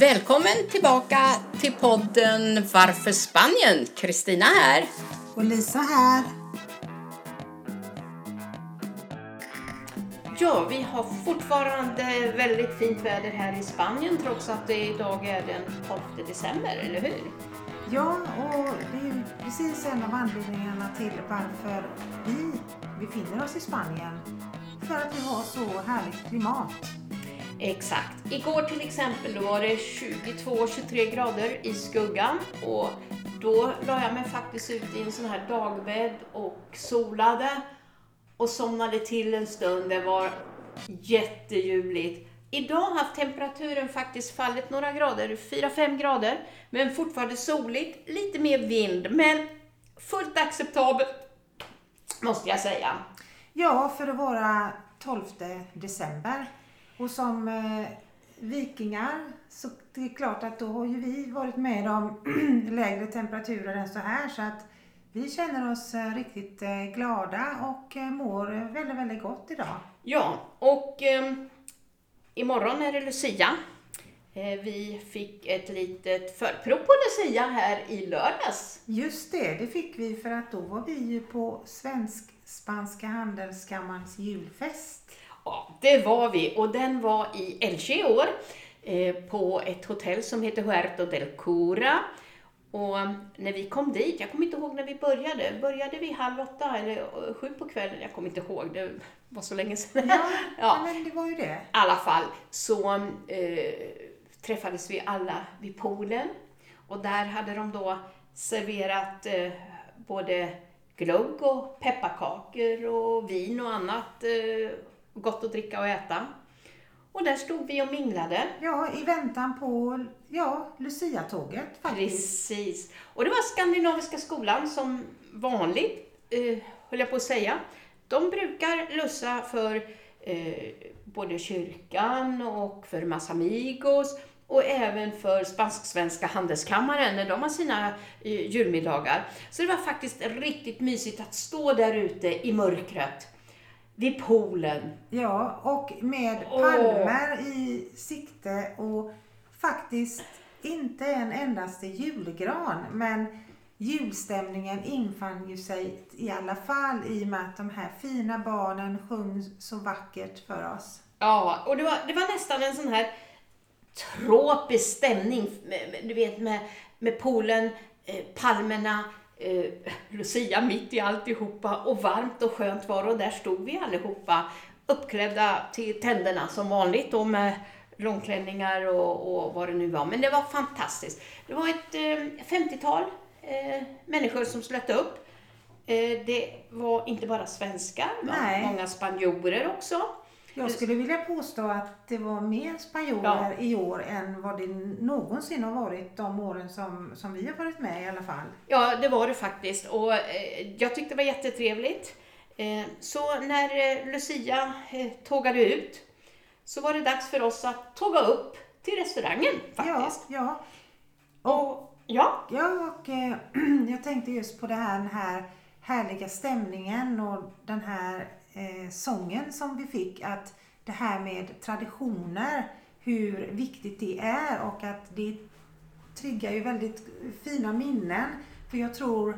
Välkommen tillbaka till podden Varför Spanien? Kristina här. Och Lisa här. Ja, vi har fortfarande väldigt fint väder här i Spanien trots att det idag är den 12 december, eller hur? Ja, och det är precis en av anledningarna till varför vi befinner oss i Spanien. För att vi har så härligt klimat. Exakt. Igår till exempel då var det 22-23 grader i skuggan och då la jag mig faktiskt ut i en sån här dagbädd och solade och somnade till en stund. Det var jätteljuvligt. Idag har temperaturen faktiskt fallit några grader, 4-5 grader, men fortfarande soligt, lite mer vind, men fullt acceptabelt måste jag säga. Ja, för att vara 12 december. Och som eh, vikingar så det är klart att då har ju vi varit med om lägre temperaturer än så här så att vi känner oss eh, riktigt eh, glada och eh, mår väldigt, väldigt gott idag. Ja, och eh, imorgon är det Lucia. Eh, vi fick ett litet förprov på Lucia här i lördags. Just det, det fick vi för att då var vi ju på Svensk-Spanska Handelskammarens julfest. Ja, det var vi och den var i Elche i år eh, på ett hotell som heter Huerto del Cura. Och när vi kom dit, jag kommer inte ihåg när vi började, började vi halv åtta eller eh, sju på kvällen? Jag kommer inte ihåg, det var så länge sedan. Ja, Ja. men det var ju det. I alla fall så eh, träffades vi alla vid poolen och där hade de då serverat eh, både glögg och pepparkakor och vin och annat eh, gott att dricka och äta. Och där stod vi och minglade. Ja, i väntan på ja, Lucia-tåget faktiskt. Precis. Och det var Skandinaviska skolan som vanligt, eh, höll jag på att säga. De brukar lussa för eh, både kyrkan och för Masamigos och även för Spansk-Svenska Handelskammaren när de har sina eh, julmiddagar. Så det var faktiskt riktigt mysigt att stå där ute i mörkret vid poolen. Ja, och med Åh. palmer i sikte och faktiskt inte en endaste julgran. Men julstämningen infann ju sig i alla fall i och med att de här fina barnen sjöng så vackert för oss. Ja, och det var, det var nästan en sån här tropisk stämning, du vet med, med poolen, eh, palmerna, eh, Lucia mitt i alltihopa och varmt och skönt var och där stod vi allihopa uppklädda till tänderna som vanligt och med långklänningar och, och vad det nu var. Men det var fantastiskt. Det var ett eh, 50-tal eh, människor som slöt upp. Eh, det var inte bara svenskar, många spanjorer också. Jag skulle vilja påstå att det var mer spanjorer i år än vad det någonsin har varit de åren som, som vi har varit med i alla fall. Ja, det var det faktiskt. Och eh, jag tyckte det var jättetrevligt. Eh, så när eh, Lucia tågade ut så var det dags för oss att tåga upp till restaurangen faktiskt. Ja, ja. Och ja, Ja, och jag tänkte just på det här, den här härliga stämningen och den här eh, sången som vi fick. Att det här med traditioner, hur viktigt det är och att det triggar ju väldigt fina minnen. För jag tror,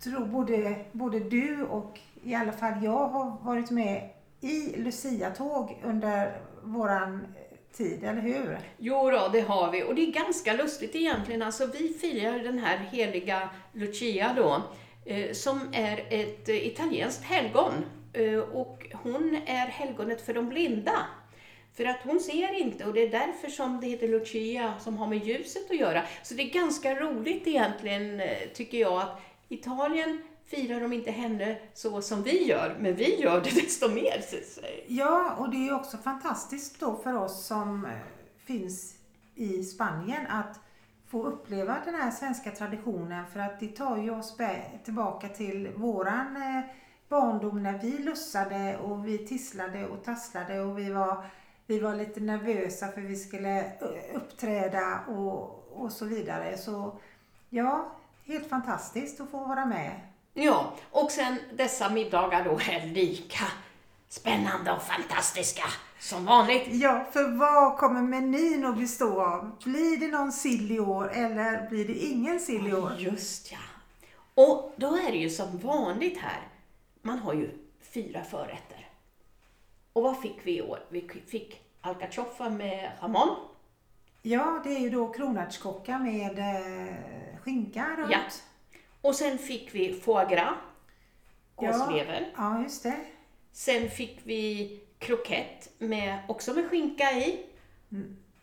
tror både, både du och i alla fall jag har varit med i Lucia-tåg under våran tid, eller hur? Jo då, det har vi. Och det är ganska lustigt egentligen. Alltså, vi firar den här heliga Lucia då, eh, som är ett eh, italienskt helgon. Eh, och hon är helgonet för de blinda. För att hon ser inte och det är därför som det heter Lucia som har med ljuset att göra. Så det är ganska roligt egentligen, eh, tycker jag, att Italien firar de inte henne så som vi gör, men vi gör det desto mer. så att säga. Ja, och det är också fantastiskt då för oss som eh, finns i Spanien att få uppleva den här svenska traditionen för att det tar ju oss tillbaka till våran eh, barndom när vi lussade och vi tisslade och tasslade och vi var, vi var lite nervösa för vi skulle uppträda och, och så vidare. Så ja, helt fantastiskt att få vara med. Ja, och sen dessa middagar då är lika spännande och fantastiska som vanligt. Ja, för vad kommer menyn att bestå av? Blir det någon sill i år eller blir det ingen sill i år? Just ja. Och då är det ju som vanligt här. Man har ju fyra förrätter. Och vad fick vi i år? Vi fick alcachofa med hamon. Ja, det är ju då kronärtskocka med eh, skinka runt. Ja. Och sen fick vi foie gras, gåslever. Ja, just det. Sen fick vi krokett med, också med skinka i.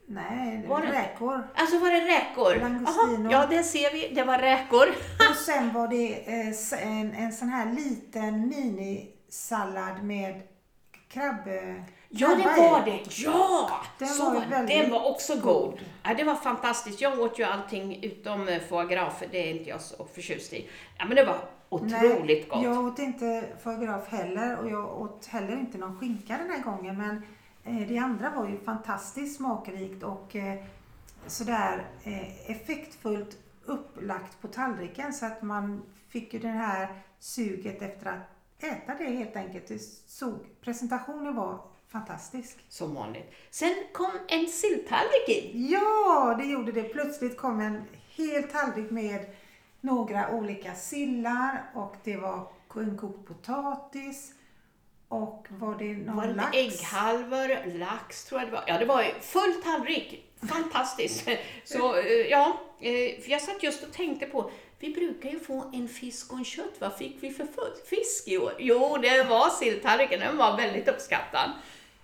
Nej, Var det- räkor. Alltså var det räkor? Langostino. ja, det ser vi. Det var räkor. Och sen var det eh, en, en sån här liten minisallad med krabb... Ja, det var det. Ja! Den så var väldigt Den var också god. Ja, det var fantastiskt. Jag åt ju allting utom eh, foie gras, för det är inte jag så förtjust i. Ja, men det var otroligt Nej, gott. Jag åt inte foie gras heller och jag åt heller inte någon skinka den här gången. Men eh, det andra var ju fantastiskt smakrikt och eh, sådär eh, effektfullt upplagt på tallriken så att man fick ju det här suget efter att äta det helt enkelt. Det såg, presentationen var fantastisk. Som vanligt. Sen kom en silltallrik in. Ja, det gjorde det. Plötsligt kom en hel tallrik med några olika sillar och det var en kokt potatis och var det någon Var det lax? ägghalvor, lax tror jag det var. Ja, det var full tallrik. Fantastiskt. Så eh, ja, för jag satt just och tänkte på, vi brukar ju få en fisk och en kött. Vad fick vi för fisk i år? Jo, det var silltallriken. Den var väldigt uppskattad.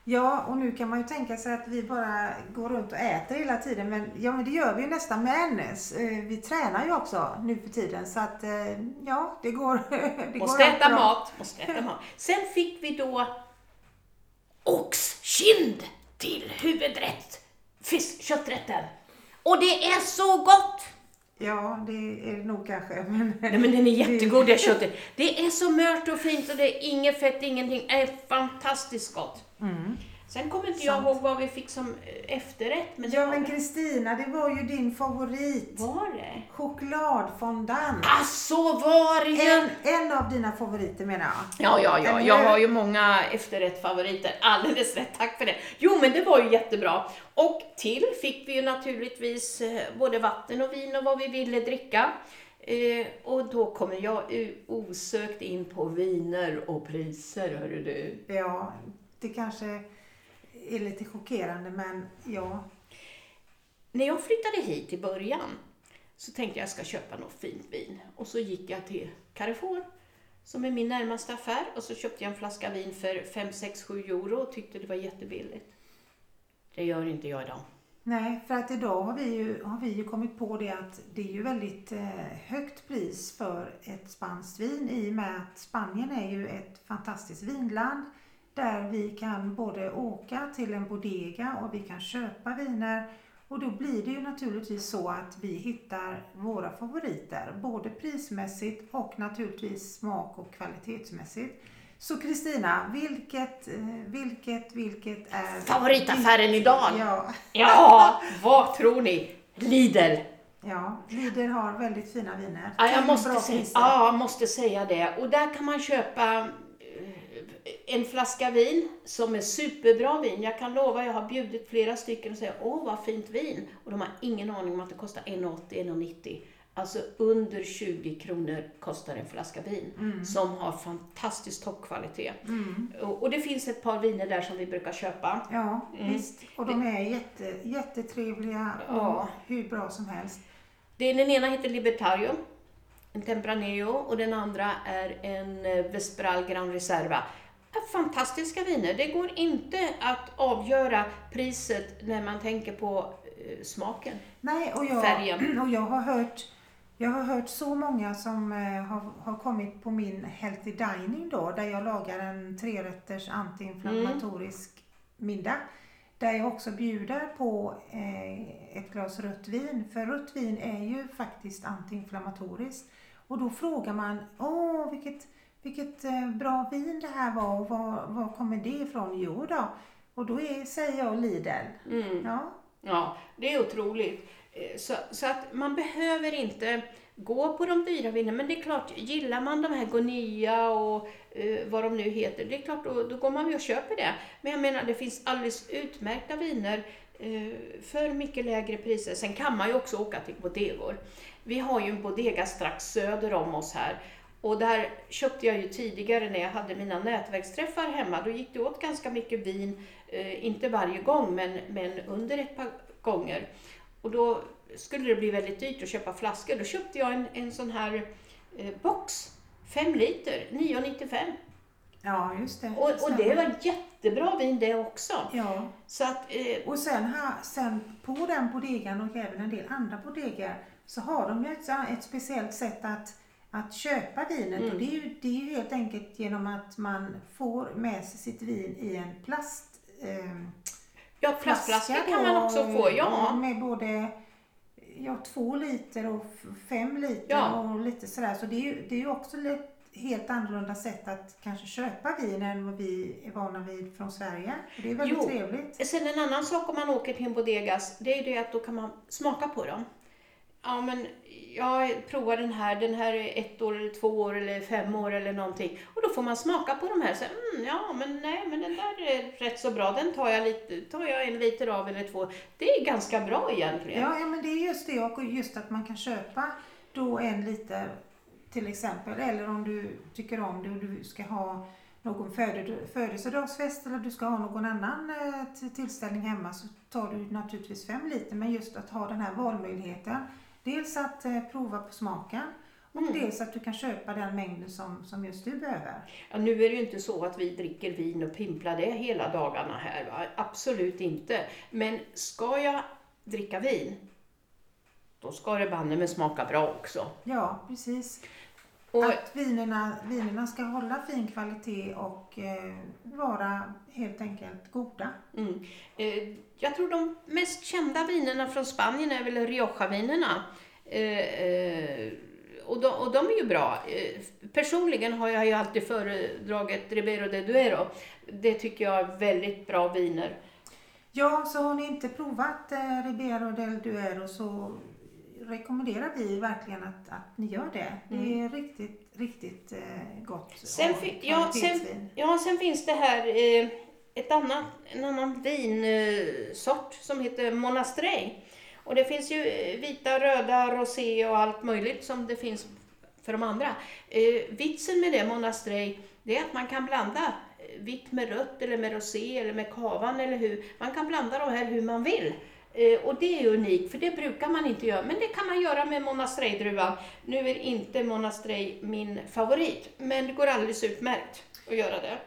Ja, och nu kan man ju tänka sig att vi bara går runt och äter hela tiden. Men, ja, men det gör vi ju nästan Agnes. Eh, Vi tränar ju också nu för tiden så att eh, ja, det går det Måste går äta mat. Måste äta mat. Sen fick vi då oxkind till huvudrätt. Fisk, kötträtten. Och det är så gott! Ja, det är det nog kanske. Men, Nej men den är jättegod det köttet. Det är så mört och fint och det är inget fett, ingenting. Det är fantastiskt gott. Mm. Sen kommer inte jag ihåg vad vi fick som eh, efterrätt. Men Ja, men Kristina, det var ju din favorit. Var det? Chokladfondant. Ah, så var det! En, en av dina favoriter menar jag. Ja, ja, ja. Jag har ju många efterrättsfavoriter. Alldeles rätt, tack för det. Jo, men det var ju jättebra. Och till fick vi ju naturligtvis eh, både vatten och vin och vad vi ville dricka. Eh, och då kommer jag osökt in på viner och priser, hörru du. Ja, det kanske är lite chockerande men ja. När jag flyttade hit i början så tänkte jag jag ska köpa något fint vin. Och så gick jag till Carrefour, som är min närmaste affär, och så köpte jag en flaska vin för 5, 6, 7 euro och tyckte det var jättebilligt. Det gör inte jag idag. Nej, för att idag har vi ju, har vi ju kommit på det att det är ju väldigt eh, högt pris för ett spanskt vin i och med att Spanien är ju ett fantastiskt vinland där vi kan både åka till en bodega och vi kan köpa viner och då blir det ju naturligtvis så att vi hittar våra favoriter både prismässigt och naturligtvis smak och kvalitetsmässigt. Så Kristina, vilket, eh, vilket, vilket är Favoritaffären idag? Ja, Ja, vad tror ni? Lidl. Ja, Lidl har väldigt fina viner. Ja, jag måste, säga, ja, jag måste säga det. Och där kan man köpa en flaska vin som är superbra vin. Jag kan lova, jag har bjudit flera stycken och säger åh vad fint vin. Och de har ingen aning om att det kostar 1,80, 1,90. Alltså under 20 kronor kostar en flaska vin Mm. som har fantastisk toppkvalitet. Och, och det finns ett par viner där som vi brukar köpa. Ja, Mm. visst. Och de är jätte, jättetrevliga och Ja. hur bra som helst. Det, den ena heter Libertario, en Tempranillo, och den andra är en eh, Vespral Gran Reserva. Fantastiska viner. Det går inte att avgöra priset när man tänker på eh, smaken. Nej, och jag, Färgen. och jag har hört jag har hört så många som eh, har, har kommit på min Healthy Dining då, där jag lagar en trerätters antiinflammatorisk middag. Där jag också bjuder på eh, ett glas rött vin, för rött vin är ju faktiskt antiinflammatoriskt. Och då frågar man, åh vilket, vilket eh, bra vin det här var och var, var kommer det ifrån? Jo då, och då är, säger jag Lidl. Mm. Ja, Ja, det är otroligt. Eh, Så, så att man behöver inte gå på de dyra vinerna. Men det är klart, gillar man de här Gonia och eh, vad de nu heter, det är klart då, då går man ju och köper det. Men jag menar, det finns alldeles utmärkta viner eh, för mycket lägre priser. Sen kan man ju också åka till bodegor. Vi har ju en bodega strax söder om oss här och där köpte jag ju tidigare när jag hade mina nätverksträffar hemma. Då gick det åt ganska mycket vin, eh, inte varje gång men, men under ett par gånger. Och då skulle det bli väldigt dyrt att köpa flaskor. Då köpte jag en, en sån här eh, box, 5 liter, 9,95. Ja, just det. Och, och det var jättebra vin det också. Ja. Så att, eh, Och sen, ha, sen på den bodegan och även en del andra bodegar så har de ju ett, ett speciellt sätt att, att köpa vinet Mm. och det är, ju, det är ju helt enkelt genom att man får med sig sitt vin i en plast ehm, ja, plastflaskor flaska kan man också få, ja. Med både ja, två liter och fem liter Ja. och lite sådär. Så det är ju, det är ju också ett helt annorlunda sätt att kanske köpa vin än vad vi är vana vid från Sverige. Och det är väldigt Jo. trevligt. Sen en annan sak om man åker till en bodegas, det är det att då kan man smaka på dem. Ja, men jag provar den här, den här är ett år eller två år eller fem år eller någonting. Och då får man smaka på de här. Så, mm, ja, men nej, men den där är rätt så bra. Den tar jag, lite, tar jag en liter av eller två. Det är ganska bra egentligen. Ja, ja, men det är just det och just att man kan köpa då en liter till exempel. Eller om du tycker om det och du ska ha någon födelsedagsfest eller du ska ha någon annan eh, tillställning hemma så tar du naturligtvis fem liter. Men just att ha den här valmöjligheten. Dels att eh, prova på smaken och Mm. dels att du kan köpa den mängden som, som just du behöver. Ja, nu är det ju inte så att vi dricker vin och pimplar det hela dagarna här. Va? Absolut inte. Men ska jag dricka vin, då ska det banne med smaka bra också. Ja, precis. Och, Att vinerna, vinerna ska hålla fin kvalitet och eh, vara helt enkelt goda. mm, eh, jag tror de mest kända vinerna från Spanien är väl Rioja-vinerna. Eh, eh, och, de, och de är ju bra. Eh, personligen har jag ju alltid föredragit Ribero de Duero. Det tycker jag är väldigt bra viner. Ja, så har ni inte provat eh, Ribero del Duero så rekommenderar vi verkligen att, att ni gör det. Det är riktigt, riktigt eh, gott Sen ja, sen-. Ja, sen finns det här eh, ett annat, en annan vinsort som heter Monastrey. Och det finns ju eh, vita, röda, rosé och allt möjligt som det finns för de andra. Eh, vitsen med det Monastrey, det är att man kan blanda eh, vitt med rött eller med rosé eller med kavan eller hur. Man kan blanda de här hur man vill. Eh, och det är unikt, för det brukar man inte göra. Men det kan man göra med Monastrey-druvan. Nu är inte Monastrey min favorit, men det går alldeles utmärkt att göra det.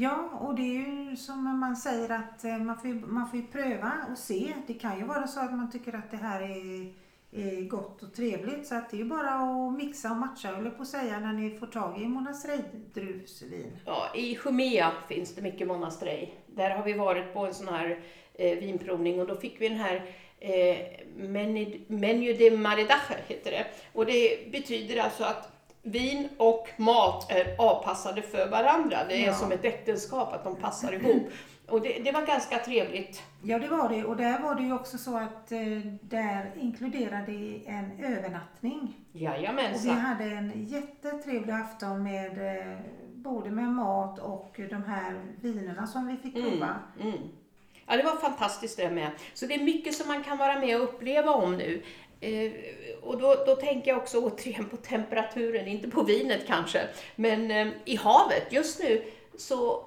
Ja, och det är ju som man säger att eh, man får, ju, man får ju pröva och se. Det kan ju vara så att man tycker att det här är, är gott och trevligt. Så att det är ju bara att mixa och matcha, eller på att säga, när ni får tag i Monastrey-druvsvin. Ja, I Jumea finns det mycket monastrej. Där har vi varit på en sån här eh, vinprovning och då fick vi den här eh, menu, de Maridache heter det. Och det betyder alltså att vin och mat är avpassade för varandra. Det är Ja. som ett äktenskap, att de passar ihop. Och det, det var ganska trevligt. Ja, det var det. Och där var det ju också så att eh, där inkluderade en övernattning. Och vi Jajamensan. hade en jättetrevlig afton med eh, både med mat och de här vinerna som vi fick Mm, prova. mm. Ja, det var fantastiskt det med. Så det är mycket som man kan vara med och uppleva om nu. Eh, och då, då tänker jag också återigen på temperaturen, inte på vinet kanske, men eh, i havet. Just nu så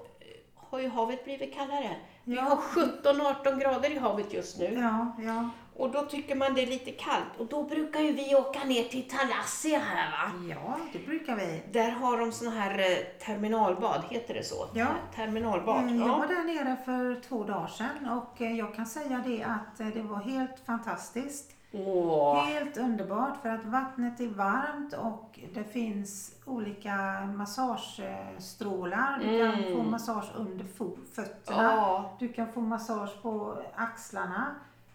har ju havet blivit kallare. Vi Ja. har 17-18 grader i havet just nu. Ja, ja. Och då tycker man det är lite kallt. Och då brukar ju vi åka ner till Thalassia här va. Ja, det brukar vi. Där har de såna här eh, terminalbad, heter det så? Ja. Terminalbad. Eh, Jag Ja. var där nere för två dagar sedan och jag kan säga det att det var helt fantastiskt. Åh. Helt underbart för att vattnet är varmt och det finns olika massagestrålar. Du kan Mm. få massage under fo- fötterna. Ja. Du kan få massage på axlarna.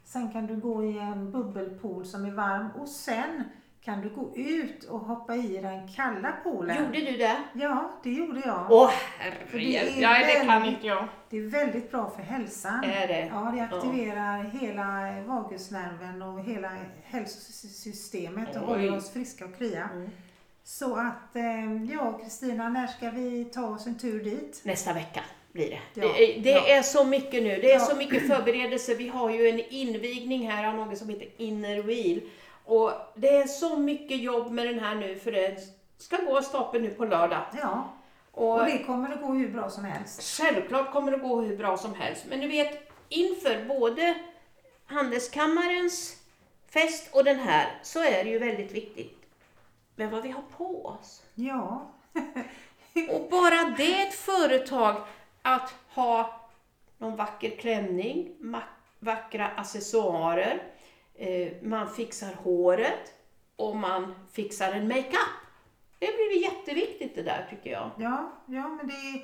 Sen kan du gå i en bubbelpool som är varm och sen kan du gå ut och hoppa i den kalla poolen? Gjorde du det? Ja, det gjorde jag. Åh herregud. är Nej, det kan väldigt- inte jag. Det är väldigt bra för hälsan. Är det? Ja, det aktiverar hela vagusnerven och hela hälsosystemet och Oj. håller oss friska och krya. Mm. Så att, eh, ja Kristina, när ska vi ta oss en tur dit? Nästa vecka blir det. Ja, det är, det ja. är så mycket nu. Det är Ja. så mycket förberedelser. Vi har ju en invigning här av något som heter Inner Wheel. Och det är så mycket jobb med den här nu för det ska gå stapeln nu på lördag. Ja, Och och det kommer att gå hur bra som helst. självklart kommer det gå hur bra som helst. Men du vet, inför både Handelskammarens fest och den här så är det ju väldigt viktigt med vad vi har på oss. Ja, Och bara det ett företag att ha någon vacker klänning, vackra accessoarer, man fixar håret och man fixar en makeup. Det blir jätteviktigt det där tycker jag. ja, ja men det,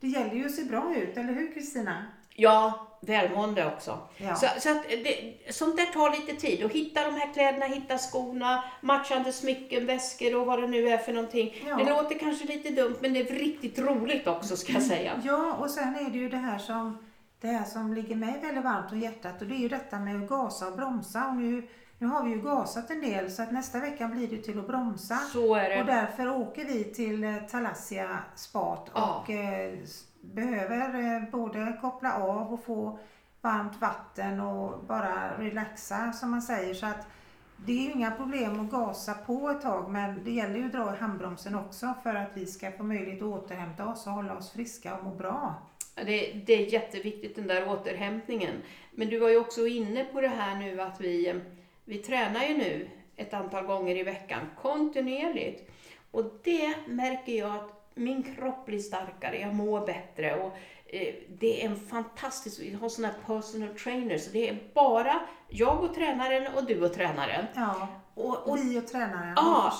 det gäller ju att se bra ut, eller hur Kristina? Ja, välmående också. Ja. Så, så att det, sånt där tar lite tid. Att hitta de här kläderna, hitta skorna, matchande smycken, väskor och vad det nu är för någonting. Ja. Det låter kanske lite dumt men det är riktigt roligt också ska jag säga. Ja, och sen är det ju det här som, det här som ligger mig väldigt varmt om hjärtat och det är ju detta med att gasa och bromsa. Och nu, nu har vi ju gasat en del så att nästa vecka blir det till att bromsa. Så är Och det. därför åker vi till eh, Talassia Spat Ja. och eh, s- behöver eh, både koppla av och få varmt vatten och bara relaxa som man säger. Så att det är ju inga problem att gasa på ett tag men det gäller ju att dra i handbromsen också för att vi ska få möjlighet att återhämta oss och hålla oss friska och må bra. Det, det är jätteviktigt den där återhämtningen. Men du var ju också inne på det här nu att vi, vi tränar ju nu ett antal gånger i veckan kontinuerligt. Och det märker jag att min kropp blir starkare, jag mår bättre och det är en fantastisk, vi har sådana här personal trainers, det är bara jag och tränaren och du och tränaren. Ja, Och, och vi och tränaren Ja,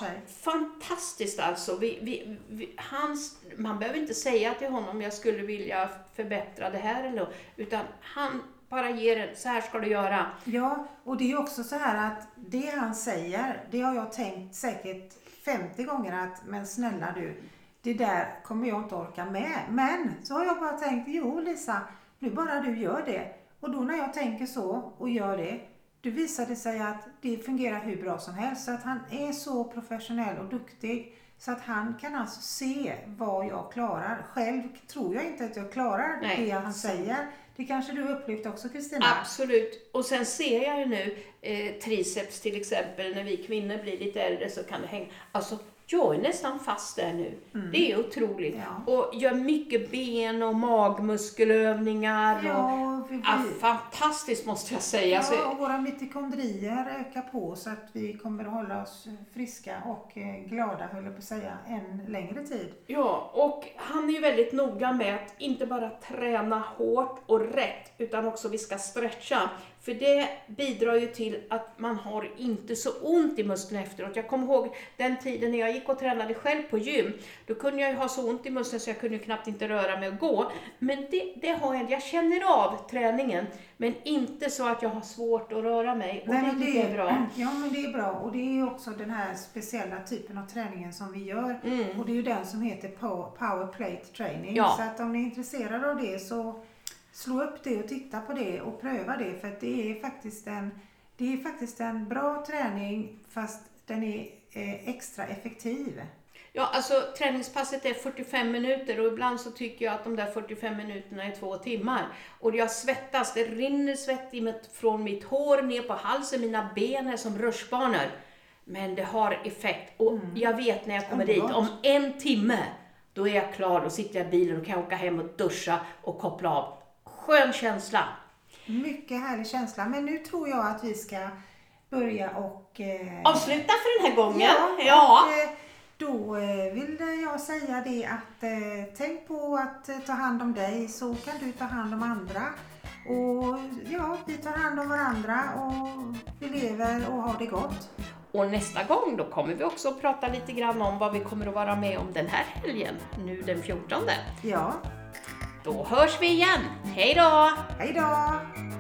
fantastiskt alltså. Vi, vi, vi, hans, man behöver inte säga till honom jag skulle vilja förbättra det här eller utan han bara ger en, så här ska du göra. Ja, och det är också så här att det han säger, det har jag tänkt säkert 50 gånger att, men snälla du, det där kommer jag inte orka med. Men så har jag bara tänkt, jo Lisa, nu bara du gör det. Och då när jag tänker så och gör det, då visar det sig att det fungerar hur bra som helst. Så att han är så professionell och duktig så att han kan alltså se vad jag klarar. Själv tror jag inte att jag klarar Nej, det han säger. Det kanske du har upplevt också Kristina? Absolut. Och sen ser jag ju nu eh, triceps till exempel, när vi kvinnor blir lite äldre så kan det hänga. Alltså, jag är nästan fast där nu. Det är otroligt. Ja. Och gör mycket ben och magmuskelövningar. Ja, vi, vi, fantastiskt måste jag säga. Alltså, ja, och våra mitokondrier ökar på så att vi kommer att hålla oss friska och eh, glada, höll jag på att säga, en längre tid. Ja, och han är ju väldigt noga med att inte bara träna hårt och rätt, utan också vi ska stretcha. För det bidrar ju till att man har inte så ont i musklerna efteråt. Jag kommer ihåg den tiden när jag gick och tränade själv på gym. Då kunde jag ju ha så ont i musklerna så jag kunde knappt inte röra mig och gå. Men det, det har jag Jag känner av träningen, men inte så att jag har svårt att röra mig. Och det men tycker jag är bra. Ja, men det är bra. Och det är också den här speciella typen av träningen som vi gör. Mm. Och det är ju den som heter pow- power plate training. Ja. Så att om ni är intresserade av det så slå upp det och titta på det och pröva det. För det är faktiskt en, det är faktiskt en bra träning fast den är eh, extra effektiv. Ja, alltså träningspasset är 45 minuter och ibland så tycker jag att de där 45 minuterna är två timmar. Och jag svettas, det rinner svett mitt, från mitt hår ner på halsen, mina ben är som rutschbanor. Men det har effekt och jag vet när jag kommer dit, om en timme, då är jag klar och sitter jag i bilen och kan åka hem och duscha och koppla av. Skön känsla. Mycket härlig känsla. Men nu tror jag att vi ska börja och... Eh, Avsluta för den här gången. Ja, ja. och, eh, då eh, vill jag säga det att eh, tänk på att eh, ta hand om dig så kan du ta hand om andra. Och ja, vi tar hand om varandra och vi lever och har det gott. Och nästa gång då kommer vi också att prata lite grann om vad vi kommer att vara med om den här helgen, nu den 14. Ja, Då hörs vi igen. Hej då! hej då!